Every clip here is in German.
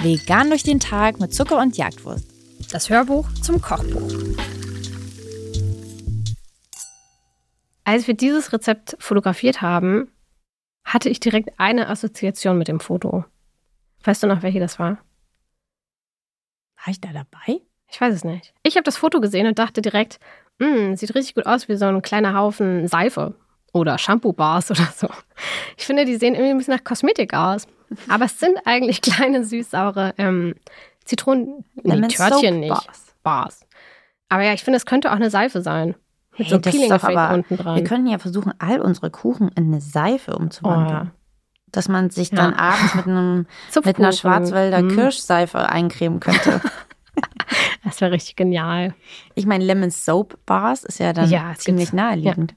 Vegan durch den Tag mit Zucker und Jagdwurst. Das Hörbuch zum Kochbuch. Als wir dieses Rezept fotografiert haben, hatte ich direkt eine Assoziation mit dem Foto. Weißt du noch, welche das war? War ich da dabei? Ich weiß es nicht. Ich habe das Foto gesehen und dachte direkt, hm, sieht richtig gut aus wie so ein kleiner Haufen Seife oder Shampoo-Bars oder so. Ich finde, die sehen irgendwie ein bisschen nach Kosmetik aus. Aber es sind eigentlich kleine, süß-saure ähm, Zitronen... Nee, Törtchen nicht. Bars. Bars. Aber ja, ich finde, es könnte auch eine Seife sein. Mit hey, so Peeling-Effekt unten dran. Wir können ja versuchen, all unsere Kuchen in eine Seife umzuwandeln. Oh, ja. Dass man sich dann ja. abends mit, einem, mit einer Schwarzwälder mhm. Kirschseife eincremen könnte. das wäre richtig genial. Ich meine, Lemon Soap Bars ist ja dann ja, ziemlich naheliegend. Ja.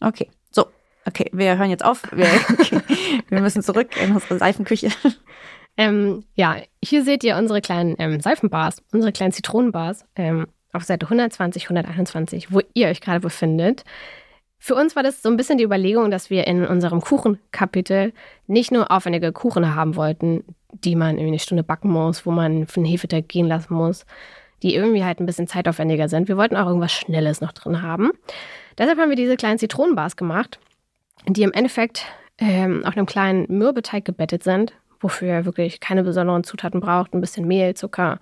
Okay, so. Okay, wir hören jetzt auf. Wir, wir müssen zurück in unsere Seifenküche. Ähm, ja, hier seht ihr unsere kleinen ähm, Seifenbars, unsere kleinen Zitronenbars. Ähm, auf Seite 120, 121, wo ihr euch gerade befindet. Für uns war das so ein bisschen die Überlegung, dass wir in unserem Kuchenkapitel nicht nur aufwendige Kuchen haben wollten, die man irgendwie eine Stunde backen muss, wo man für einen Hefeteig gehen lassen muss, die irgendwie halt ein bisschen zeitaufwendiger sind. Wir wollten auch irgendwas Schnelles noch drin haben. Deshalb haben wir diese kleinen Zitronenbars gemacht, die im Endeffekt ähm, auf einem kleinen Mürbeteig gebettet sind, wofür ihr wirklich keine besonderen Zutaten braucht. Ein bisschen Mehl, Zucker,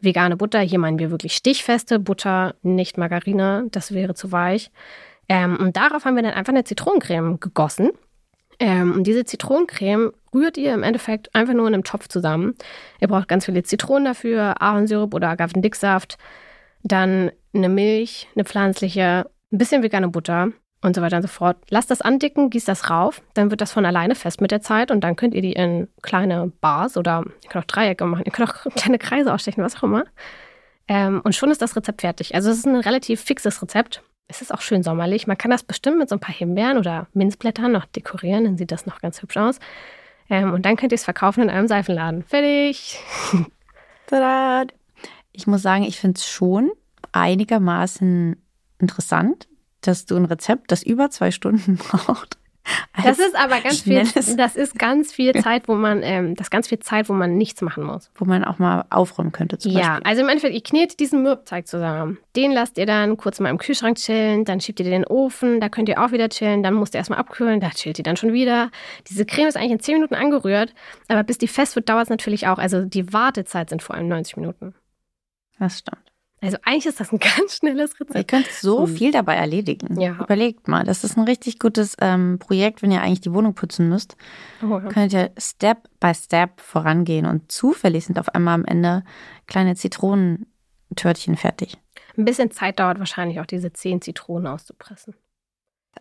vegane Butter. Hier meinen wir wirklich stichfeste Butter, nicht Margarine. Das wäre zu weich. Ähm, und darauf haben wir dann einfach eine Zitronencreme gegossen. Ähm, und diese Zitronencreme rührt ihr im Endeffekt einfach nur in einem Topf zusammen. Ihr braucht ganz viele Zitronen dafür, Ahornsirup oder Agavendicksaft, dann eine Milch, eine pflanzliche, ein bisschen vegane Butter und so weiter und so fort. Lasst das andicken, gießt das rauf, dann wird das von alleine fest mit der Zeit und dann könnt ihr die in kleine Bars oder ihr könnt auch Dreiecke machen, ihr könnt auch kleine Kreise ausstechen, was auch immer. Ähm, und schon ist das Rezept fertig. Also es ist ein relativ fixes Rezept. Es ist auch schön sommerlich. Man kann das bestimmt mit so ein paar Himbeeren oder Minzblättern noch dekorieren, dann sieht das noch ganz hübsch aus. Ähm, und dann könnt ihr es verkaufen in einem Seifenladen. Fertig! Tada! Ich muss sagen, ich finde es schon einigermaßen interessant, dass du ein Rezept, das über zwei Stunden braucht. Das ist aber ganz viel, das ist ganz viel Zeit, wo man, ähm, das ist ganz viel Zeit, wo man nichts machen muss. Wo man auch mal aufräumen könnte zum ja, Beispiel. also im Endeffekt, ihr knetet diesen Mürbteig zusammen. Den lasst ihr dann kurz mal im Kühlschrank chillen, dann schiebt ihr den in den Ofen, da könnt ihr auch wieder chillen, dann musst ihr erstmal abkühlen, da chillt ihr dann schon wieder. Diese Creme ist eigentlich in 10 Minuten angerührt, aber bis die fest wird, dauert es natürlich auch. Also die Wartezeit sind vor allem 90 Minuten. Das stimmt. Also eigentlich ist das ein ganz schnelles Rezept. Ihr könnt so viel dabei erledigen. Ja. Überlegt mal, das ist ein richtig gutes ähm, Projekt, wenn ihr eigentlich die Wohnung putzen müsst. Oh, ja. Könnt ihr Step by Step vorangehen und zufällig sind auf einmal am Ende kleine Zitronentörtchen fertig. Ein bisschen Zeit dauert wahrscheinlich auch, diese zehn Zitronen auszupressen.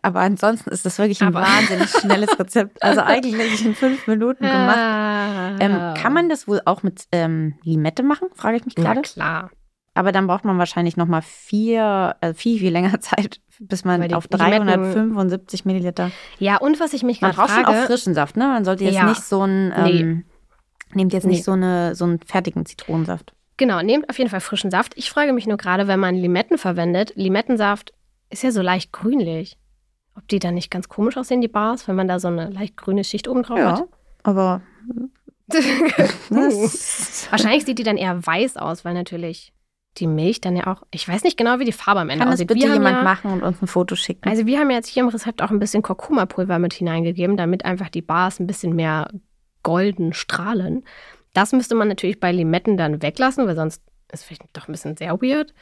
Aber ansonsten ist das wirklich ein Aber wahnsinnig schnelles Rezept. Also eigentlich in fünf Minuten gemacht. Ah. Ähm, kann man das wohl auch mit ähm, Limette machen, frage ich mich gerade. Ja, klar. Aber dann braucht man wahrscheinlich noch mal vier, äh, viel, viel länger Zeit, bis man auf 375 Milliliter. Ja, und was ich mich gerade frage. Man braucht schon auch frischen Saft, ne? Man sollte jetzt ja. nicht so einen, ähm, nee. nehmt jetzt nicht nee. so, eine, so einen fertigen Zitronensaft. Genau, nehmt auf jeden Fall frischen Saft. Ich frage mich nur gerade, wenn man Limetten verwendet, Limettensaft ist ja so leicht grünlich. Ob die dann nicht ganz komisch aussehen, die Bars, wenn man da so eine leicht grüne Schicht oben drauf ja, hat? aber Wahrscheinlich sieht die dann eher weiß aus, weil natürlich die Milch dann ja auch, ich weiß nicht genau, wie die Farbe am Ende Kann aussieht. Kann bitte jemand ja, machen und uns ein Foto schicken? Also wir haben jetzt hier im Rezept auch ein bisschen Kurkuma-Pulver mit hineingegeben, damit einfach die Bars ein bisschen mehr golden strahlen. Das müsste man natürlich bei Limetten dann weglassen, weil sonst ist es vielleicht doch ein bisschen sehr weird.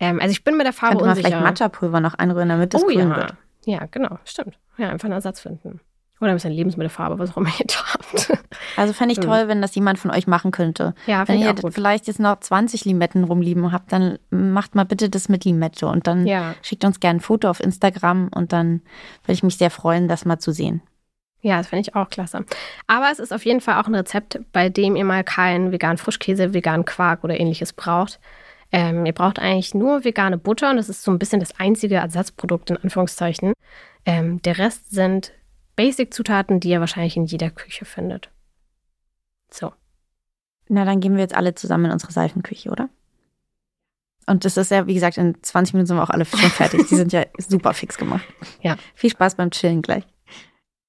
Ähm, also ich bin mit der Farbe Könnte man unsicher. vielleicht Matcha-Pulver noch einrühren, damit es oh, grün ja. wird. Ja, genau, stimmt. Ja, einfach einen Ersatz finden. Oder ein bisschen Lebensmittelfarbe, was auch immer ihr habt. Also fände ich toll, wenn das jemand von euch machen könnte. Ja, wenn ihr vielleicht jetzt noch 20 Limetten rumlieben habt, dann macht mal bitte das mit Limette und dann ja. schickt uns gerne ein Foto auf Instagram und dann würde ich mich sehr freuen, das mal zu sehen. Ja, das finde ich auch klasse. Aber es ist auf jeden Fall auch ein Rezept, bei dem ihr mal keinen veganen Frischkäse, veganen Quark oder ähnliches braucht. Ähm, ihr braucht eigentlich nur vegane Butter und das ist so ein bisschen das einzige Ersatzprodukt in Anführungszeichen. Ähm, der Rest sind Basic-Zutaten, die ihr wahrscheinlich in jeder Küche findet. So. Na, dann gehen wir jetzt alle zusammen in unsere Seifenküche, oder? Und das ist ja, wie gesagt, in 20 Minuten sind wir auch alle schon fertig. Die sind ja super fix gemacht. Ja. Viel Spaß beim Chillen gleich.